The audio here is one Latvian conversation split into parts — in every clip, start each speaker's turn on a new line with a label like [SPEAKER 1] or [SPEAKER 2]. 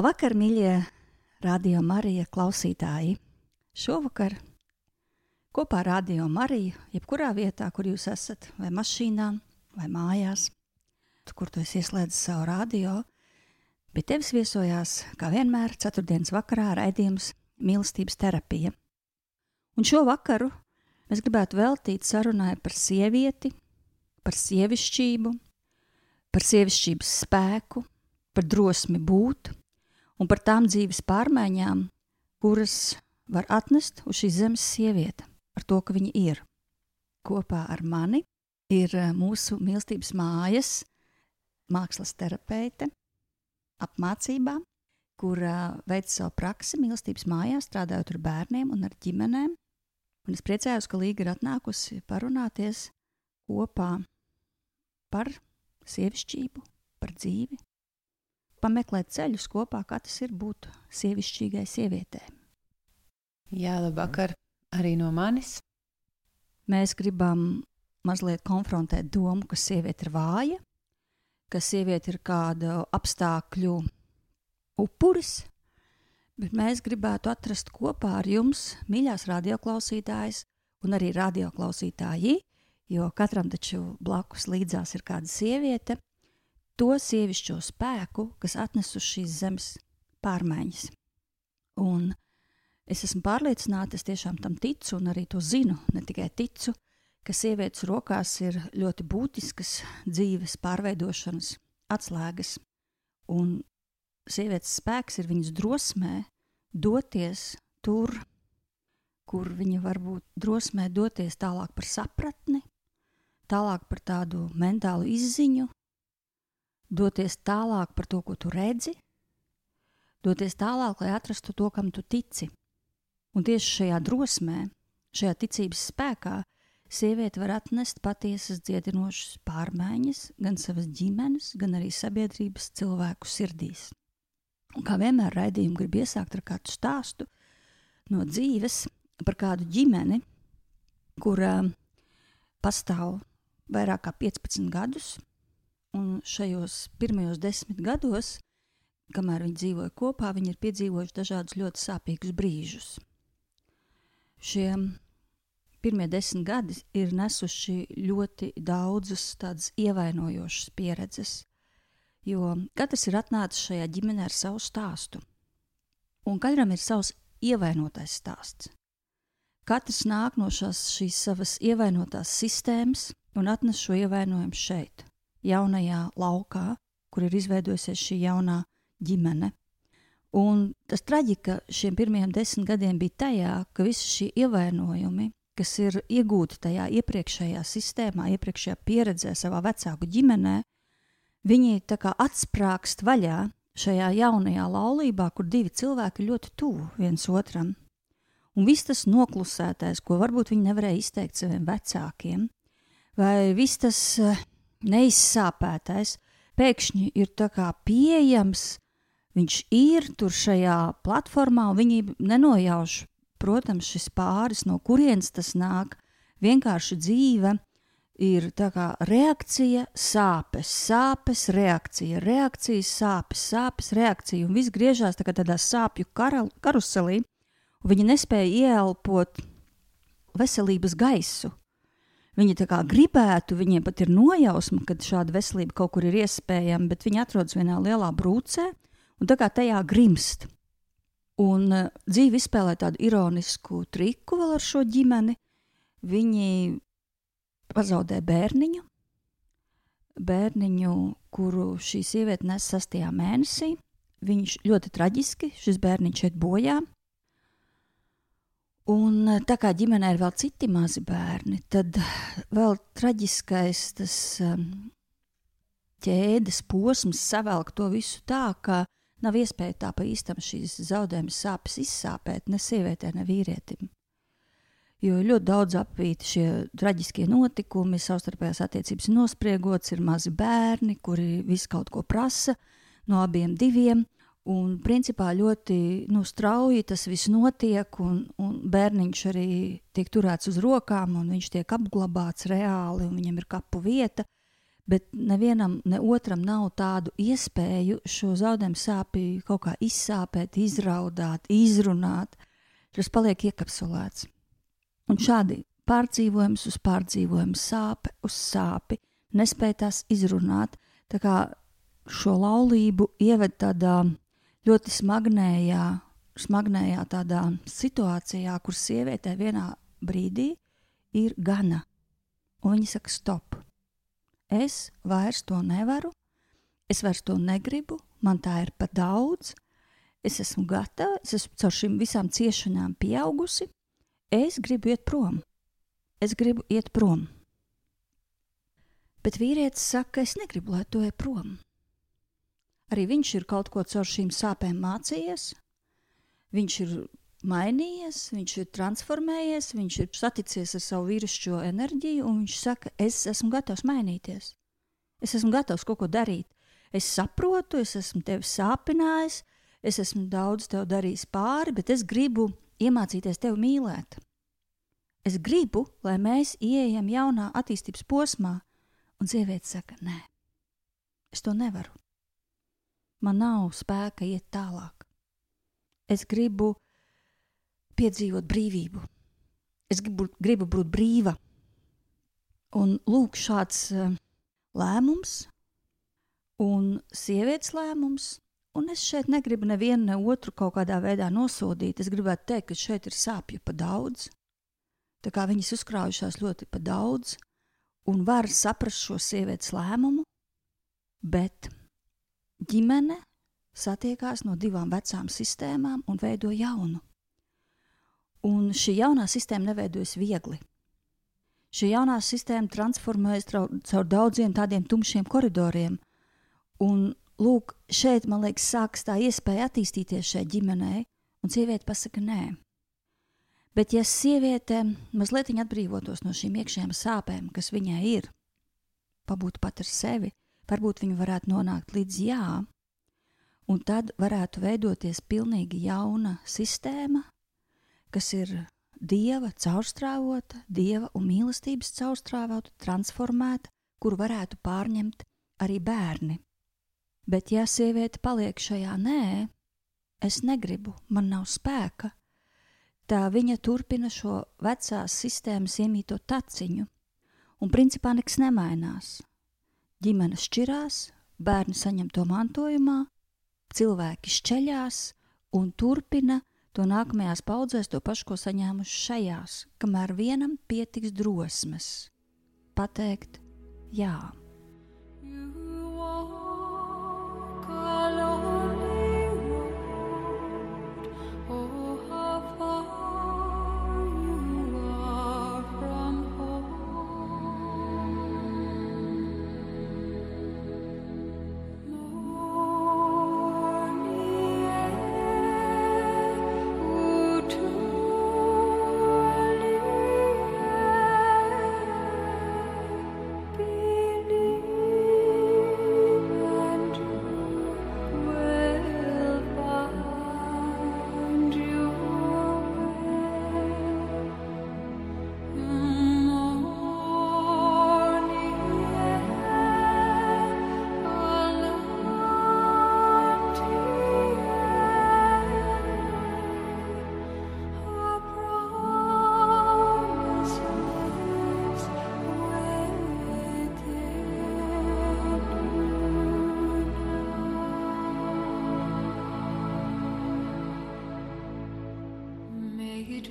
[SPEAKER 1] Labvakar, mīļie radio Marija klausītāji! Šovakar kopā ar Radio Mariju, jebkurā vietā, kur jūs esat, vai mašīnā, vai mājās, kur tu esi ieslēdzis savu radio, pie tevis viesojās, kā vienmēr, ceturtdienas vakarā raidījums Mīlestības terapija. Un šo vakaru mēs gribētu veltīt sarunai par sievieti, par sievišķību, par sievišķības spēku, par drosmi būt un par tām dzīves pārmaiņām, kuras var atnest uz šīs zemes sieviete, ar to, ka viņa ir. Kopā ar mani ir eh, mūsu mīlestības mājas mākslas terapeite apmācībā, kur uh, veic savu praksi mīlestības mājā, strādājot ar bērniem un ar ģimenēm. Un es priecājos, ka Līga ir atnākusi parunāties kopā par sievišķību, par dzīvi, pameklēt ceļus kopā, kā tas ir būt sievišķīgai sievietei.
[SPEAKER 2] Jā, labvakar arī no manis.
[SPEAKER 1] Mēs gribam mazliet konfrontēt domu, ka sieviete ir vāja, ka sieviete ir kāda apstākļu upuris, bet mēs gribētu atrast kopā ar jums, mīļās radioklausītājas, un arī radioklausītāji, jo katram taču blakus līdzās ir kāda sieviete, to sievišķo spēku, kas atnes uz šīs zemes pārmaiņas. Un es esmu pārliecināta, es tiešām tam ticu un arī to zinu, ne tikai ticu, ka sievietes rokās ir ļoti būtiskas dzīves pārveidošanas atslēgas. Un sievietes spēks ir viņas drosmē doties tur, kur viņa varbūt drosmē doties tālāk par sapratni, tālāk par tādu mentālu izziņu, doties tālāk par to, ko tu redzi, doties tālāk, lai atrastu to, kam tu tici. Un tieši šajā drosmē, šajā ticības spēkā, sieviete var atnest patiesas dziedinošas pārmaiņas gan savas ģimenes, gan arī sabiedrības cilvēku sirdīs. Un kā vienmēr raidījumu grib iesākt ar kādu stāstu no dzīves par kādu ģimeni, kura pastāv vairāk kā 15 gadus, Un šajos pirmajos desmit gados, kamēr viņi dzīvoja kopā, viņi ir piedzīvojuši dažādus ļoti sāpīgus brīžus. Šie pirmie desmit gadi ir nesuši ļoti daudzas tādas ievainojošas pieredzes, jo katrs ir atnācis šajā ģimenē ar savu stāstu. Un katram ir savs ievainotais stāsts. Katrs nāk no šās, šīs savas ievainotās sistēmas un atnes šo ievainojumu šeit jaunajā laukā, kur ir izveidojusies šī jaunā ģimene. Un tas traģika šiem pirmajiem desmit gadiem bija tajā, ka visi šie ievainojumi, kas ir iegūti tajā iepriekšējā sistēmā, iepriekšējā pieredzē, savā vecāku ģimenē, viņi tā kā atsprāgst vaļā šajā jaunajā laulībā, kur divi cilvēki ļoti tuvu viens otram. Un viss tas noklusētais, ko varbūt viņi nevarēja izteikt saviem vecākiem, vai viss tas neizsāpētais pēkšņi ir pieejams. Viņš ir tur šajā platformā, un viņi nenojauš, protams, šis pāris, no kurienes tas nāk. Vienkārši dzīve ir reakcija, sāpes, sāpes, reakcija, reakcija, sāpes, sāpes, reakcija. Un viss griežās tā tādā sāpju karuselī, viņi nespēja ieelpot veselības gaisu. Viņi tā kā gribētu, viņiem pat ir nojausma, ka šāda veselība kaut kur ir iespējama, bet viņi atrodas vienā lielā brūcē un tā kā tajā grimst. Un uh, dzīve izspēlē tādu ironisku triku vēl ar šo ģimeni. Viņi pazaudē bērniņu, bērniņu, kuru šī sieviete nes sastajā mēnesī. Viņš ļoti traģiski, šis bērniņš iet bojā. Un eh, tā kā ģimenē ir vēl citi mazi bērni, tad vēl traģiskais tas um, ķēdes posms savelk to visu tā, ka nav iespēja tā pa īstam šīs zaudējuma sāpes izsāpēt ne sievietē, ne vīrietim. Jo ļoti daudz apvīti šie traģiskie notikumi, savstarpējās attiecības nospriegots, ir mazi bērni, kuri visu kaut ko prasa no abiem diviem. Un principā ļoti nu, strauji tas viss notiek, un, un bērniņš arī tiek turēts uz rokām, un viņš tiek apglabāts reāli, un viņam ir kapu vieta. Bet nevienam, ne otram nav tādu iespēju šo zaudējumu sāpju kaut kā izsāpēt, izraudāt, izrunāt. Tas paliek iekapsulēts. Un šādi pārdzīvojums uz pārdzīvojumu, sāpe uz sāpi, nespēj tās izrunāt. Tā kā šo laulību ieved tādā ļoti smagnējā, smagnējā tādā situācijā, kur sievietē vienā brīdī ir gana. Un viņa saka, stop. Es vairs to nevaru, es vairs to negribu, man tā ir pa daudz. Es esmu gatava, es esmu caur šīm visām ciešanām pieaugusi. Es gribu iet prom. Es gribu iet prom. Bet vīrietis saka, es negribu, lai tu ej prom. Arī viņš ir kaut ko caur šīm sāpēm mācījies. Viņš ir mainījies, viņš ir transformējies, viņš ir saticies ar savu vīrišķo enerģiju, un viņš saka, es esmu gatavs mainīties. Es esmu gatavs kaut ko darīt. Es saprotu, es esmu tevi sāpinājis, es esmu daudz tev darījis pāri, bet es gribu iemācīties tevi mīlēt. Es gribu, lai mēs ieejam jaunā attīstības posmā, un sieviete saka, nē, es to nevaru man nav spēka iet tālāk. Es gribu piedzīvot brīvību. Es gribu, gribu būt brīva. Un lūk, šāds uh, lēmums, un sievietes lēmums, un es šeit negribu nevienu ne otru kaut kādā veidā nosodīt. Es gribētu teikt, ka šeit ir sāpju pa daudz. Tā kā viņas uzkrājušās ļoti pa daudz, un var saprast šo sievietes lēmumu, bet ģimene satiekās no divām vecām sistēmām un veido jaunu. Un šī jaunā sistēma neveidojas viegli. Šī jaunā sistēma transformējas caur daudziem tādiem tumšiem koridoriem. Un, lūk, šeit, man liekas, sākas tā iespēja attīstīties šai ģimenei, un sieviete pasaka nē. Bet, ja sieviete mazliet atbrīvotos no šīm iekšējām sāpēm, kas viņai ir, pabūt pat ar sevi, varbūt viņi varētu nonākt līdz jā, un tad varētu veidoties pilnīgi jauna sistēma, kas ir dieva caurstrāvota, dieva un mīlestības caurstrāvota, transformēta, kur varētu pārņemt arī bērni. Bet, ja sieviete paliek šajā nē, es negribu, man nav spēka, tā viņa turpina šo vecās sistēmas iemīto taciņu, un principā nekas nemainās ģimenes šķirās, bērni saņem to mantojumā, cilvēki šķeļās un turpina to nākamajās paudzēs to pašu, ko saņēmuši šajās, kamēr vienam pietiks drosmes pateikt jā.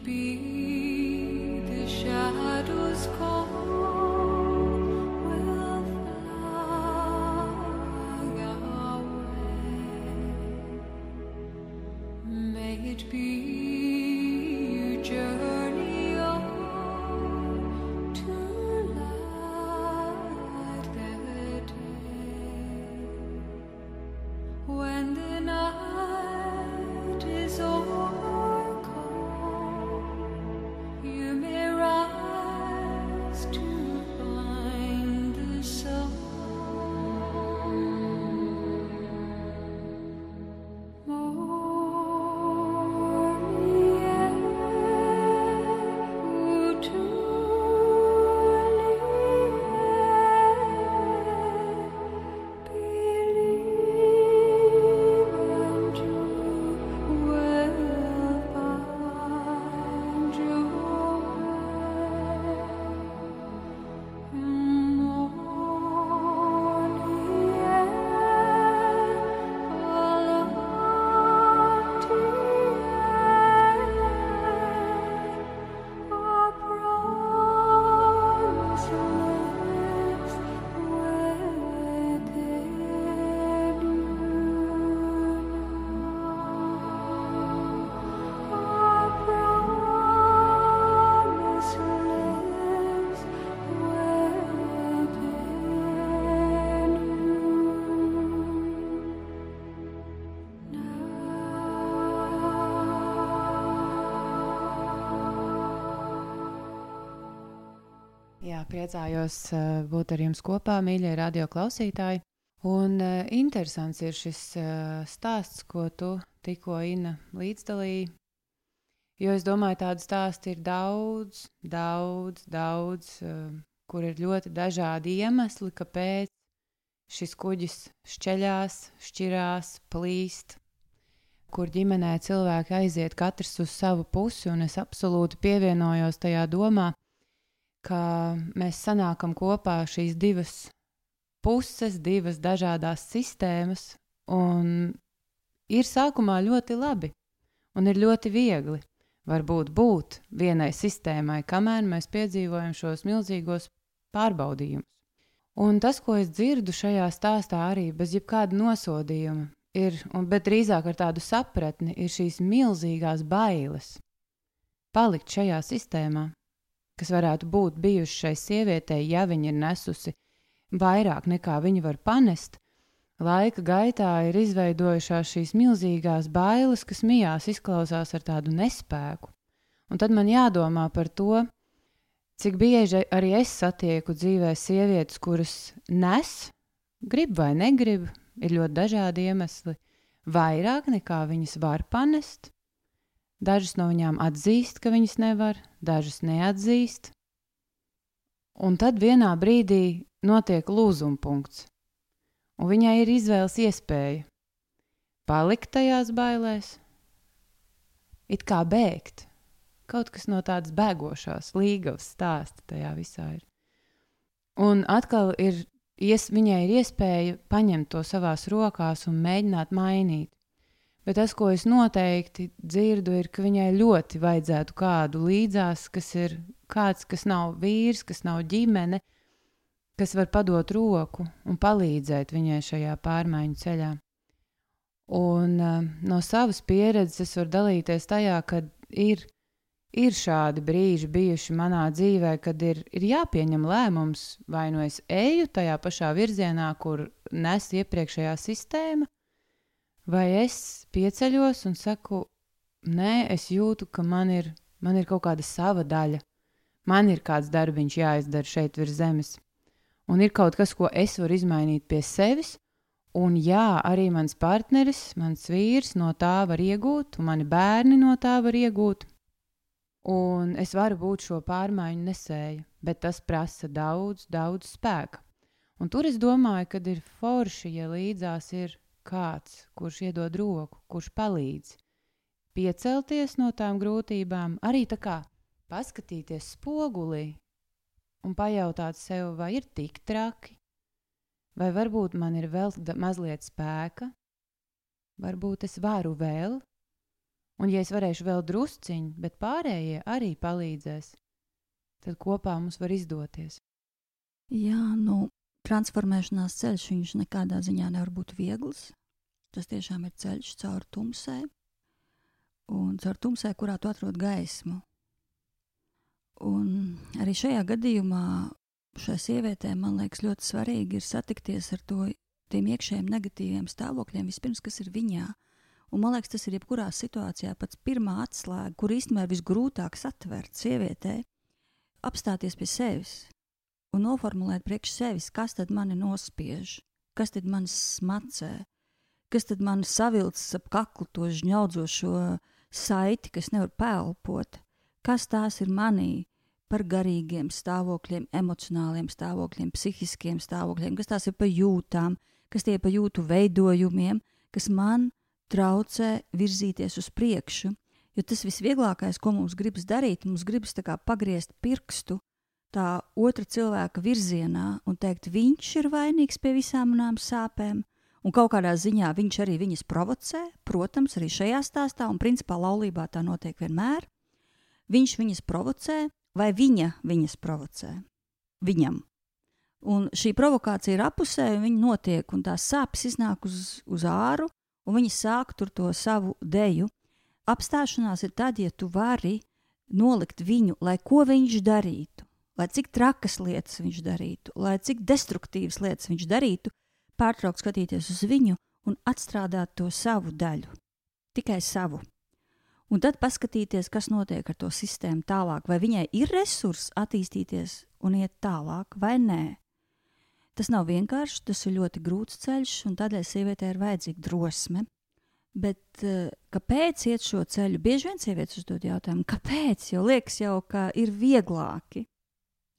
[SPEAKER 2] be priecājos uh, būt ar jums kopā, mīļie radio klausītāji. Un uh, interesants ir šis uh, stāsts, ko tu tikko Inna līdzdalīji. Jo es domāju, tādu stāstu ir daudz, daudz, daudz, kur ir ļoti dažādi iemesli, kāpēc šis kuģis šķeļās, šķirās, plīst, kur ģimenē cilvēki aiziet katrs uz savu pusi, un es absolūti pievienojos tajā domā, ka mēs sanākam kopā šīs divas puses, divas dažādas sistēmas, un ir sākumā ļoti labi, un ir ļoti viegli varbūt būt vienai sistēmai, kamēr mēs piedzīvojam šos milzīgos pārbaudījumus. Un tas, ko es dzirdu šajā stāstā, arī bez jebkāda nosodījuma, ir, un, bet drīzāk ar tādu sapratni, ir šīs milzīgās bailes palikt šajā sistēmā, kas varētu būt bijušas šai sievietei, ja viņa ir nesusi vairāk nekā viņa var panest. Laika gaitā ir izveidojušās šīs milzīgās bailes, kas mijās izklausās ar tādu nespēku. Un tad man jādomā par to, Cik bieži arī es satieku dzīvē sievietes, kuras nes, grib vai negrib, ir ļoti dažādi iemesli, vairāk nekā viņas var panest. Dažas no viņām atzīst, ka viņas nevar, dažas neatzīst. Un tad vienā brīdī notiek lūzuma punkts, un viņai ir izvēles iespēja palikt tajās bailēs, it kā bēgt Kaut kas no tādas bēgošās, līgavas stāsta tajā visā ir. Un atkal ir, ies, viņai ir iespēja paņemt to savās rokās un mēģināt mainīt. Bet tas, ko es noteikti dzirdu, ir, ka viņai ļoti vajadzētu kādu līdzās, kas ir kāds, kas nav vīrs, kas nav ģimene, kas var padot roku un palīdzēt viņai šajā pārmaiņu ceļā. Un uh, no savas pieredzes es varu dalīties tajā, ka ir Ir šādi brīži bijuši manā dzīvē, kad ir, ir jāpieņem lēmums, vai nu es eju tajā pašā virzienā, kur nes iepriekšējā sistēma, vai es pieceļos un saku, nē, es jūtu, ka man ir, man ir kaut kāda sava daļa. Man ir kāds darbiņš jāizdara šeit virs zemes. Un ir kaut kas, ko es varu izmainīt pie sevis, un jā, arī mans partneris, mans vīrs no tā var iegūt, un mani bērni no tā var iegūt. Un es varu būt šo pārmaiņu nesēja, bet tas prasa daudz, daudz spēka. Un tur es domāju, ka ir forši, ja līdzās ir kāds, kurš iedod roku, kurš palīdz piecelties no tām grūtībām, arī tā kā paskatīties spogulī un pajautāt sev, vai ir tik traki, vai varbūt man ir vēl mazliet spēka, varbūt es varu vēl, Un, ja es varēšu vēl drusciņi, bet pārējie arī palīdzēs, tad kopā mums var izdoties.
[SPEAKER 1] Jā, nu, transformēšanās ceļš viņš nekādā ziņā nevar būt viegls. Tas tiešām ir ceļš caur tumsai, un caur tumsai, kurā tu atrod gaismu. Un arī šajā gadījumā šai sievietei, man liekas, ļoti svarīgi ir satikties ar to, tiem iekšējiem negatīviem stāvokļiem, vispirms, kas ir viņā, Un man liekas, tas ir jebkurā situācijā pats pirmā atslēga, kur īstenībā ir visgrūtāk satvert sievietē, apstāties pie sevis un noformulēt priekš sevis, kas tad mani nospiež, kas tad man smacē, kas tad man savilcis ap kaklu to žņaudzošo saiti, kas nevar pelpot, kas tās ir manī par garīgiem stāvokļiem, emocionāliem stāvokļiem, psihiskiem stāvokļiem, kas tās ir pa jūtām, kas tie pa jūtu veidojumiem, kas man traucē virzīties uz priekšu. Jo tas visvieglākais, ko mums gribas darīt, mums gribas pagriezt pirkstu tā otra cilvēka virzienā un teikt, viņš ir vainīgs pie visām manām sāpēm. Un kaut kādā ziņā viņš arī viņas provocē, protams, arī šajā stāstā, un principā laulībā tā notiek vienmēr. Viņš viņas provocē, vai viņa viņas provocē viņam. Un šī provokācija ir apusē, un viņa notiek, un tās sāpes iznāk uz, uz āru, un viņi sāk tur to savu deju. Apstāšanās ir tad, ja tu vari nolikt viņu, lai ko viņš darītu, lai cik trakas lietas viņš darītu, lai cik destruktīvas lietas viņš darītu, pārtraukt skatīties uz viņu un atstrādāt to savu daļu, tikai savu. Un tad paskatīties, kas notiek ar to sistēmu tālāk, vai viņai ir resursi attīstīties un iet tālāk, vai nē. Tas nav vienkārši, tas ir ļoti grūts ceļš, un tādēļ sievietē ir vajadzīga drosme. Bet uh, kāpēc iet šo ceļu? Bieži vien sievietes uzdod jautājumu, kāpēc? Jo liekas, jau, ka ir vieglāki,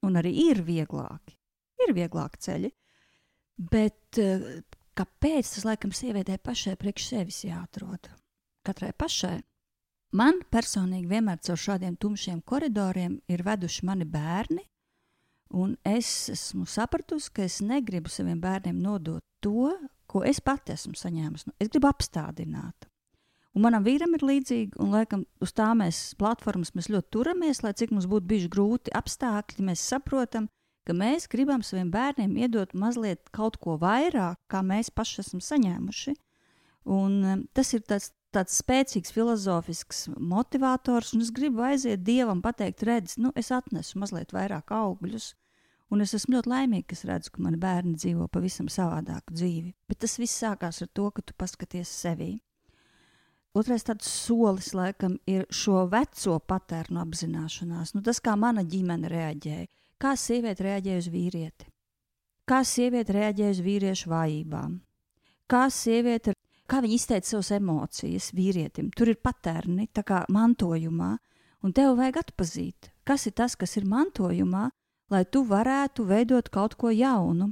[SPEAKER 1] un arī ir vieglāki. Ir vieglāki ceļi. Bet uh, kāpēc tas laikam sievietē pašai priekš sevis jāatrod? Katrai pašai. Man personīgi vienmēr caur šādiem tumšiem koridoriem ir veduši mani bērni, un es esmu sapratusi, ka es negribu saviem bērniem nodot to, ko es pati esmu saņēmusi. Es gribu apstādināt. Un manam vīram ir līdzīgi, un laikam uz tā mēs platformas mēs ļoti turamies, lai cik mums būtu bijuši grūti apstākļi, mēs saprotam, ka mēs gribam saviem bērniem iedot mazliet kaut ko vairāk, kā mēs paši esam saņēmuši. Un, um, tas ir tas tāds spēcīgs filozofisks motivators, un es gribu aiziet dievam, pateikt, redz, nu, es atnesu mazliet vairāk augļus. Un es esmu ļoti laimīga, ka redzu, ka mani bērni dzīvo pavisam savādāku dzīvi. Bet tas viss sākās ar to, ka tu paskaties sevī. Otrais tāds solis, laikam, ir šo veco patērnu apzināšanās. Nu, tas, kā mana ģimene reaģēja, kā sieviete reaģēja uz vīrieti, kā sieviete reaģēja uz vīriešu vājībām, kā sieviete kā viņi izteica savas emocijas vīrietim. Tur ir patērni, tā kā mantojumā, un tev vajag atpazīt, kas ir tas, kas ir mantojumā, lai tu varētu veidot kaut ko jaunu.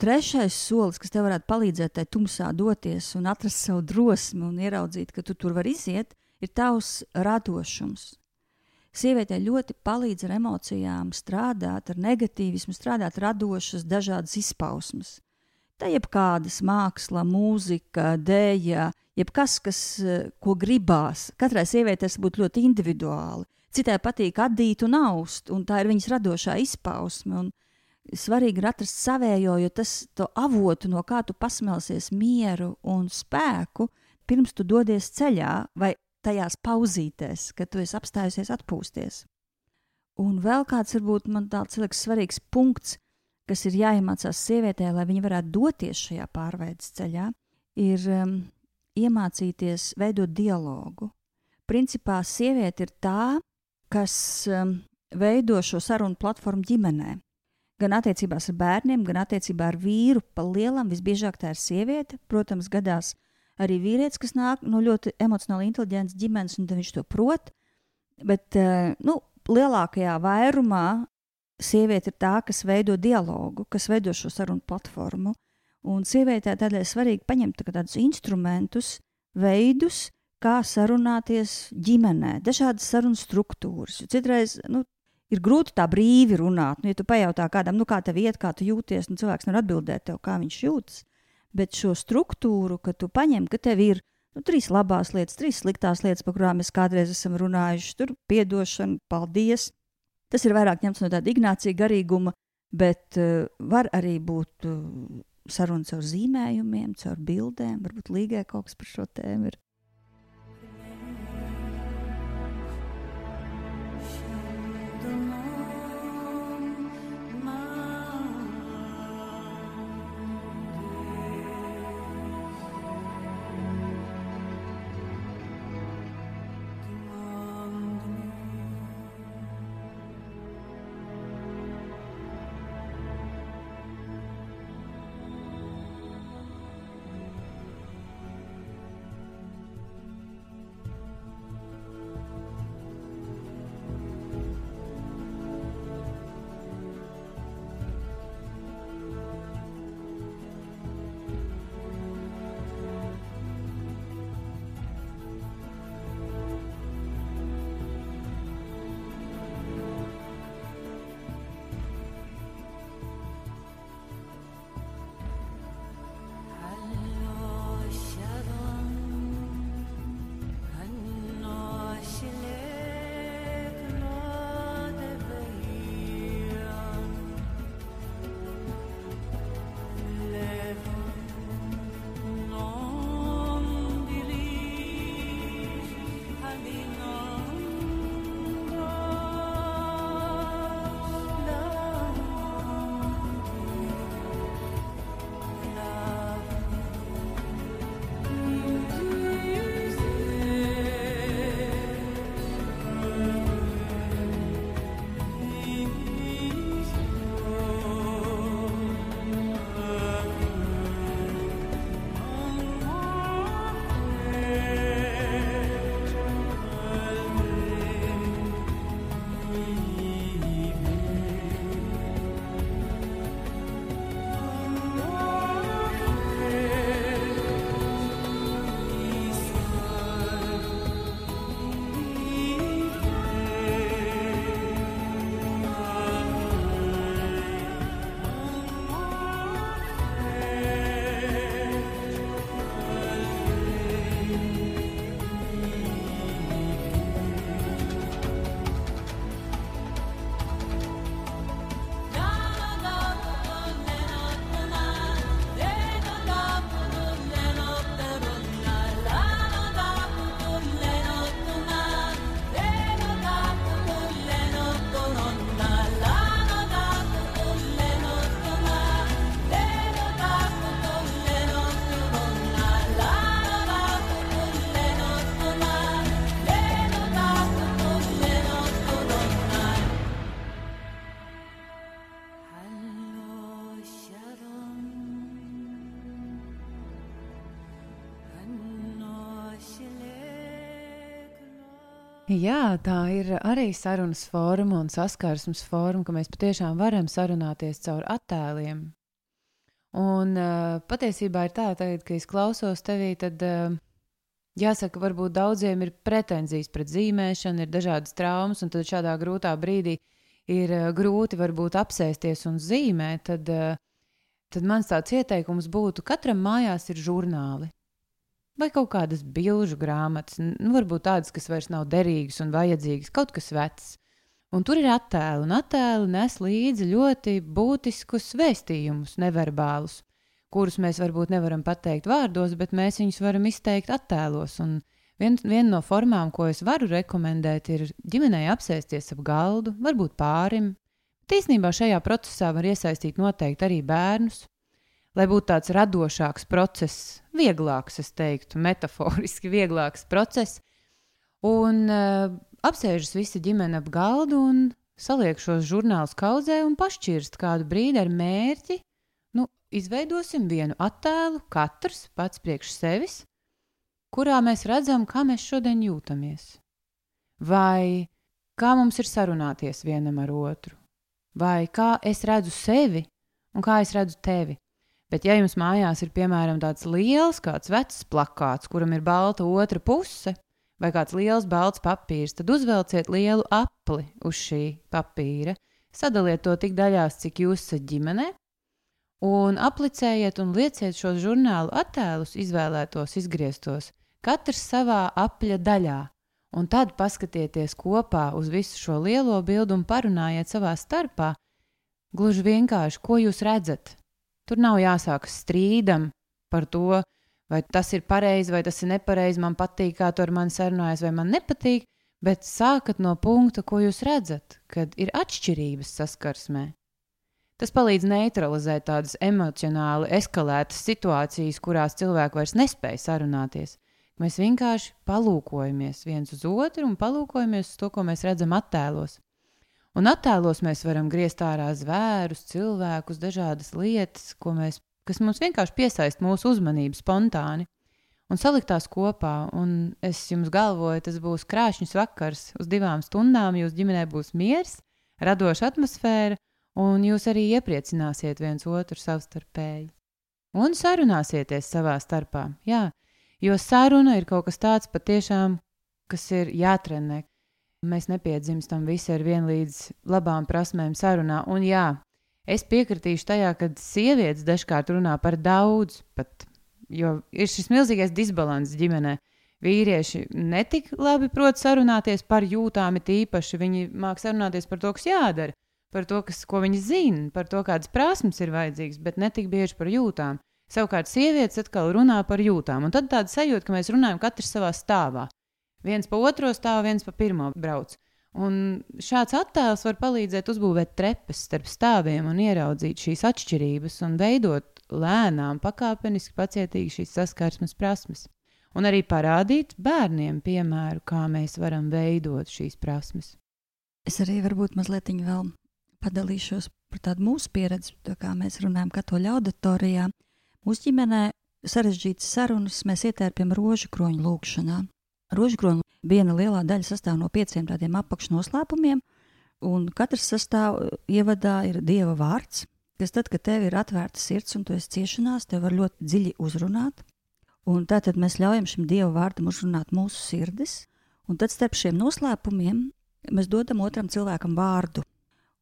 [SPEAKER 1] Trešais solis, kas tev varētu palīdzēt tajā tumsā doties un atrast savu drosmi un ieraudzīt, ka tu tur vari iziet, ir tavs radošums. Sievietē ļoti palīdz ar emocijām strādāt, ar negatīvismu, strādāt radošas, dažādas izpausmes. Tā jebkādas māksla, mūzika, dēļa, jebkas, kas, eh, ko gribās. Katrai sievietei tas būtu ļoti individuāli. Citai patīk adīt un aust, un tā ir viņas radošā izpausme. Svarīgi ir atrast savējo, jo tas avotu, no kā tu pasmelsies mieru un spēku, pirms tu dodies ceļā vai tajās pauzītēs, kad tu esi apstājusies atpūsties. Un vēl kāds varbūt man tāds liekas svarīgs punkts, kas ir jāiemācās sievietē, lai viņa varētu doties šajā pārveides ceļā, ir um, iemācīties veidot dialogu. Principā sieviete ir tā, kas um, veido šo sarunu platformu ģimenē. Gan attiecībās ar bērniem, gan attiecībā ar vīru. Pa lielam visbiežāk tā ir sieviete. Protams, gadās arī vīrietis, kas nāk no ļoti emocionāli inteliģentas ģimenes, un viņš to prot. Bet uh, nu, lielākajā vairumā sieviete ir tā, kas veido dialogu, kas veido šo sarunu platformu. Un sievietē tādēļ svarīgi paņemt tā tādus instrumentus, veidus, kā sarunāties ģimenē, dažādas sarunu struktūras. Jo citreiz nu, ir grūti tā brīvi runāt. Nu, ja tu pajautā kādam, nu, kā tev iet, kā tu jūties, nu, cilvēks nevar atbildēt tev, kā viņš jūtas. Bet šo struktūru, ka tu paņem, ka tev ir nu, trīs labās lietas, trīs sliktās lietas, par kurām mēs kādreiz esam runājuši, tur piedošana, paldies, Tas ir vairāk ņemts no tāda ignācija garīguma, bet uh, var arī būt uh, sarunas caur zīmējumiem, caur bildēm. Varbūt līgai kaut kas par šo tēmu ir.
[SPEAKER 2] Jā, tā ir arī sarunas forma un saskarsmes forma, ka mēs patiešām varam sarunāties caur attēliem. Un uh, patiesībā ir tā, tagad, ka es klausos tevī, tad uh, jāsaka, varbūt daudziem ir pretenzijas pret zīmēšanu, ir dažādas traumas, un tad šādā grūtā brīdī ir uh, grūti varbūt apsēsties un zīmēt. Tad, tad mans tāds ieteikums būtu, katram mājās ir žurnāli vai kaut kādas bilžu grāmatas, nu, varbūt tādas, kas vairs nav derīgas un vajadzīgas, kaut kas vecs. Un tur ir attēli, un attēli nes līdzi ļoti būtiskus vēstījumus, neverbālus, kurus mēs varbūt nevaram pateikt vārdos, bet mēs viņus varam izteikt attēlos. Un vien, viena no formām, ko es varu rekomendēt, ir ģimenei apsēsties ap galdu, varbūt pārim. Tīsnībā šajā procesā var iesaistīt noteikti arī bērnus, lai būtu tāds radošāks process, vieglāks, es teiktu, metaforiski vieglāks process. Un uh, apsēžas visa ģimene ap galdu un saliek šos žurnālus kaudzē un pašķirst kādu brīdi ar mērķi. Nu, izveidosim vienu attēlu, katrs pats priekš sevis, kurā mēs redzam, kā mēs šodien jūtamies. Vai kā mums ir sarunāties vienam ar otru, vai kā es redzu sevi un kā es redzu tevi. Bet, ja jums mājās ir piemēram tāds liels, kāds vecs plakāts, kuram ir balta otra puse, vai kāds liels balts papīrs, tad uzvelciet lielu apli uz šī papīra, sadaliet to tik daļās, cik jūs esat ģimenē, un aplicējiet un lieciet šos žurnālu attēlus, izvēlētos, izgrieztos, katrs savā apļa daļā. Un tad paskatieties kopā uz visu šo lielo bildi un parunājiet savā starpā. Gluži vienkārši, ko jūs redzat, Tur nav jāsāk strīdam par to, vai tas ir pareizi vai tas ir nepareizi, man patīk, kā tu ar mani sarunājies, vai man nepatīk, bet sākat no punkta, ko jūs redzat, kad ir atšķirības saskarsmē. Tas palīdz neutralizēt tādas emocionāli eskalētas situācijas, kurās cilvēki vairs nespēja sarunāties. Mēs vienkārši palūkojamies viens uz otru un palūkojamies uz to, ko mēs redzam attēlos. Un attēlos mēs varam griezt ārā zvērus, cilvēkus, dažādas lietas, mēs, kas mums vienkārši piesaista mūsu uzmanību spontāni. Un salikt tās kopā, un es jums galvoju, tas būs krāšņs vakars. Uz divām stundām jūs ģimenē būs miers, radoša atmosfēra, un jūs arī iepriecināsiet viens otru savstarpēji. Un sarunāsieties savā starpā, jā, jo saruna ir kaut kas tāds patiešām, kas ir jātrenē, Mēs nepiedzimstam visi ar vienlīdz labām prasmēm sarunā. Un jā, es piekritīšu tajā, ka sievietes dažkārt runā par daudz, pat, jo ir šis milzīgais disbalans ģimenē. Vīrieši netik labi prot sarunāties par jūtām, it īpaši viņi māk sarunāties par to, kas jādara, par to, kas, ko viņi zina, par to, kādas prasmes ir vajadzīgas, bet netik bieži par jūtām. Savukārt sievietes atkal runā par jūtām, un tad tāda sajūta, ka mēs runājam katrs savā stāvā. Viens pa otro stāv, viens pa pirmo brauc. Un šāds attēls var palīdzēt uzbūvēt trepes starp stāviem un ieraudzīt šīs atšķirības un veidot lēnām, pakāpeniski, pacietīgi šīs saskarsmes prasmes. Un arī parādīt bērniem piemēru, kā mēs varam veidot šīs prasmes.
[SPEAKER 1] Es arī varbūt mazliet vēl padalīšos par tādu mūsu pieredzi, tā kā mēs runājam katoļu auditorijā. Mūsu ģimenē sarežģītas sarunas mēs ietērpjam rožu kroņu lūgšanā. Rožkrona viena lielā daļa sastāv no pieciem tādiem apakšnoslēpumiem, un katrs sastāv ievadā ir Dieva vārds, kas tad, kad tev ir atvērta sirds un tu esi ciešanās, tev var ļoti dziļi uzrunāt. Un tātad mēs ļaujam šim Dieva vārdam uzrunāt mūsu sirdis, un tad starp šiem noslēpumiem mēs dodam otram cilvēkam vārdu.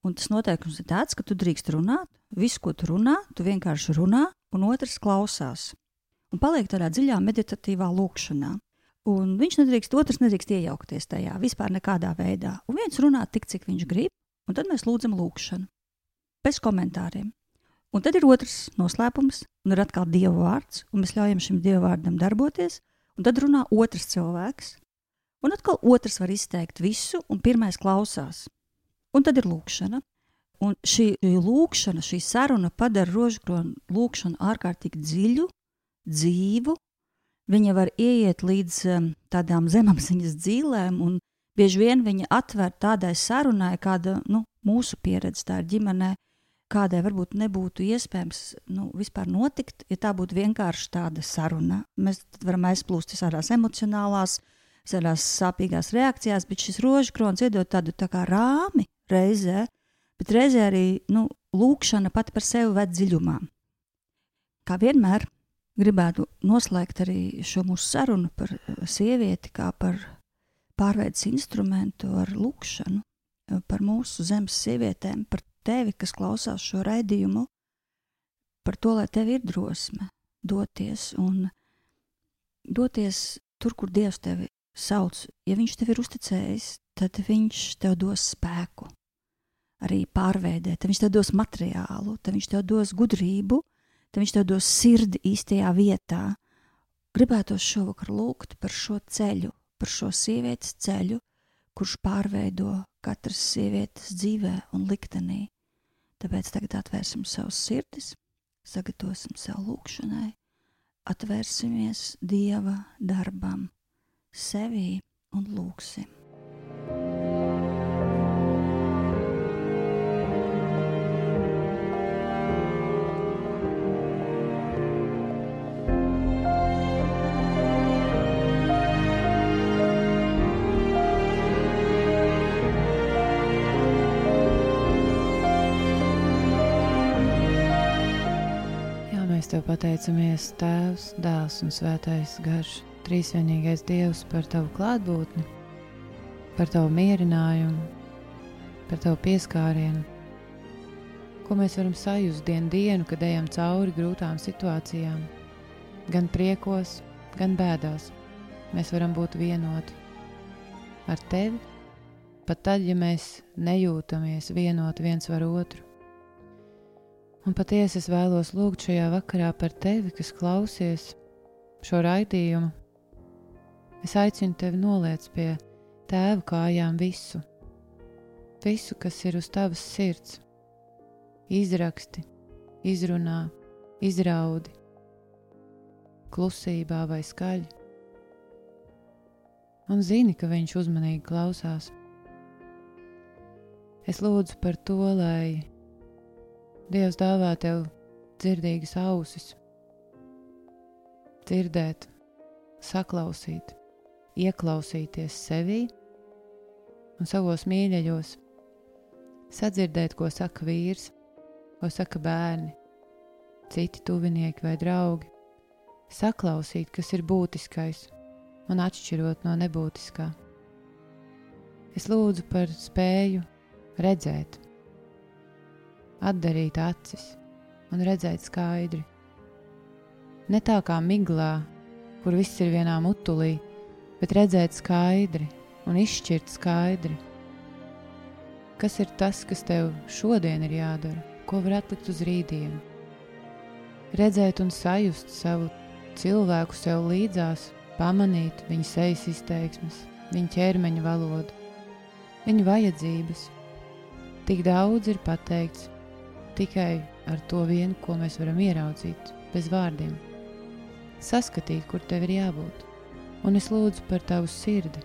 [SPEAKER 1] Un tas noteikums ir tāds, ka tu drīkst runāt, visu, ko tu runā, tu vienkārši runā, un otrs klausās. Un paliek tādā dziļā meditatīvā lūkšanā. Un viņš nedrīkst, otrs nedrīkst iejaukties tajā vispār nekādā veidā. Un viens runā tik, cik viņš grib, un tad mēs lūdzam lūgšanu. Bez komentāriem. Un tad ir otrs noslēpums, un ir atkal Dieva vārds, un mēs ļaujam šim Dieva vārdam darboties, un tad runā otrs cilvēks. Un atkal otrs var izteikt visu, un pirmais klausās. Un tad ir lūkšana. Un šī lūkšana, šī saruna padara rožkronu lūkšanu ārkārtīgi dziļu, dzīvu viņa var ieiet līdz tādām zemapziņas dzīvēm, un bieži vien viņa atver tādai sarunai, kāda nu, mūsu pieredze tā ir ģimenē, kādai varbūt nebūtu iespējams nu, vispār notikt, ja tā būtu vienkārši tāda saruna. Mēs varam aizplūst visādās emocionālās tādās sāpīgās reakcijās, bet šis rožu krons iedod tādu tā kā rāmi reizē, bet reizē arī nu, lūkšana pati par sevi ved dziļumā. Kā vienmēr gribētu noslēgt arī šo mūsu sarunu par eh, sievieti, kā par pārveides instrumentu ar lūkšanu, eh, par mūsu zemes sievietēm, par tevi, kas klausās šo raidījumu, par to, lai tev ir drosme doties un doties tur, kur Dievs tevi sauc. Ja Viņš tev ir uzticējis, tad Viņš tev dos spēku arī pārveidēt, tad Viņš tev dos materiālu, tad Viņš tev dos gudrību, tad Viņš tev dos sirdi īstajā vietā. Gribētos šovakar lūgt par šo ceļu, par šo sievietes ceļu, kurš pārveido katras sievietes dzīvē un liktenī. Tāpēc tagad atvērsim savus sirdis, sagatavosim sev lūgšanai, atvērsimies Dieva darbam, sevī un lūgsim.
[SPEAKER 2] Tev pateicamies, Tēvs, Dēls un Svētais Garš, Trīsvienīgais Dievs, par tavu klātbūtni, par tavu mierinājumu, par tavu pieskārienu, ko mēs varam sajust dienu dienu, kad ejam cauri grūtām situācijām, gan priekos, gan bēdās. Mēs varam būt vienoti ar tevi, pat tad, ja mēs nejūtamies vienoti viens ar otru. Un patiesi es vēlos lūgt šajā vakarā par tevi, kas klausies šo raidījumu. Es aicinu tevi noliec pie tēva kājām visu, visu, kas ir uz tavas sirds. Izraksti, izrunā, izraudi, klusībā vai skaļi. Un zini, ka viņš uzmanīgi klausās. Es lūdzu par to, lai Dievs dāvā tev dzirdīgas ausis, dzirdēt, saklausīt, ieklausīties sevī un savos mīļajos, sadzirdēt, ko saka vīrs, ko saka bērni, citi tuvinieki vai draugi, saklausīt, kas ir būtiskais un atšķirot no nebūtiskā. Es lūdzu par spēju redzēt, atdarīt acis un redzēt skaidri. Ne tā kā miglā, kur viss ir vienā mutulī, bet redzēt skaidri un izšķirt skaidri. Kas ir tas, kas tev šodien ir jādara, ko var atlikt uz rītdienu? Redzēt un sajust savu cilvēku sev līdzās, pamanīt viņa sejas izteiksmes, viņa ķermeņa valodu, viņa vajadzības. Tik daudz ir pateikts, tikai ar to vienu, ko mēs varam ieraudzīt, bez vārdiem. Saskatīt, kur tev ir jābūt. Un es lūdzu par tavu sirdi,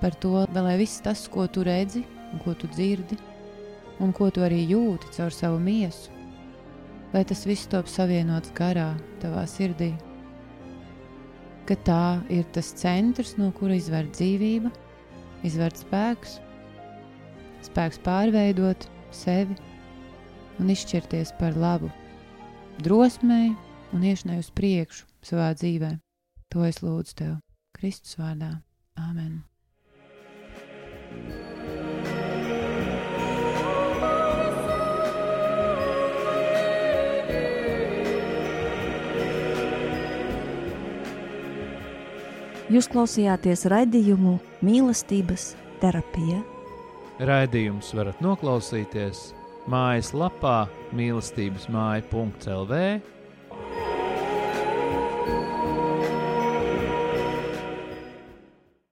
[SPEAKER 2] par to, lai viss tas, ko tu redzi, un ko tu dzirdi, un ko tu arī jūti caur savu miesu, lai tas viss top savienots garā, tavā sirdī. Ka tā ir tas centrs, no kura izver dzīvība, izver spēks, spēks pārveidot sevi un izšķirties par labu, drosmei un iešanai uz priekšu savā dzīvē. To es lūdzu tev, Kristus vārdā. Āmen!
[SPEAKER 1] Jūs klausījāties raidījumu mīlestības terapija.
[SPEAKER 3] Raidījums varat noklausīties mājaslapā mīlestības māja.lv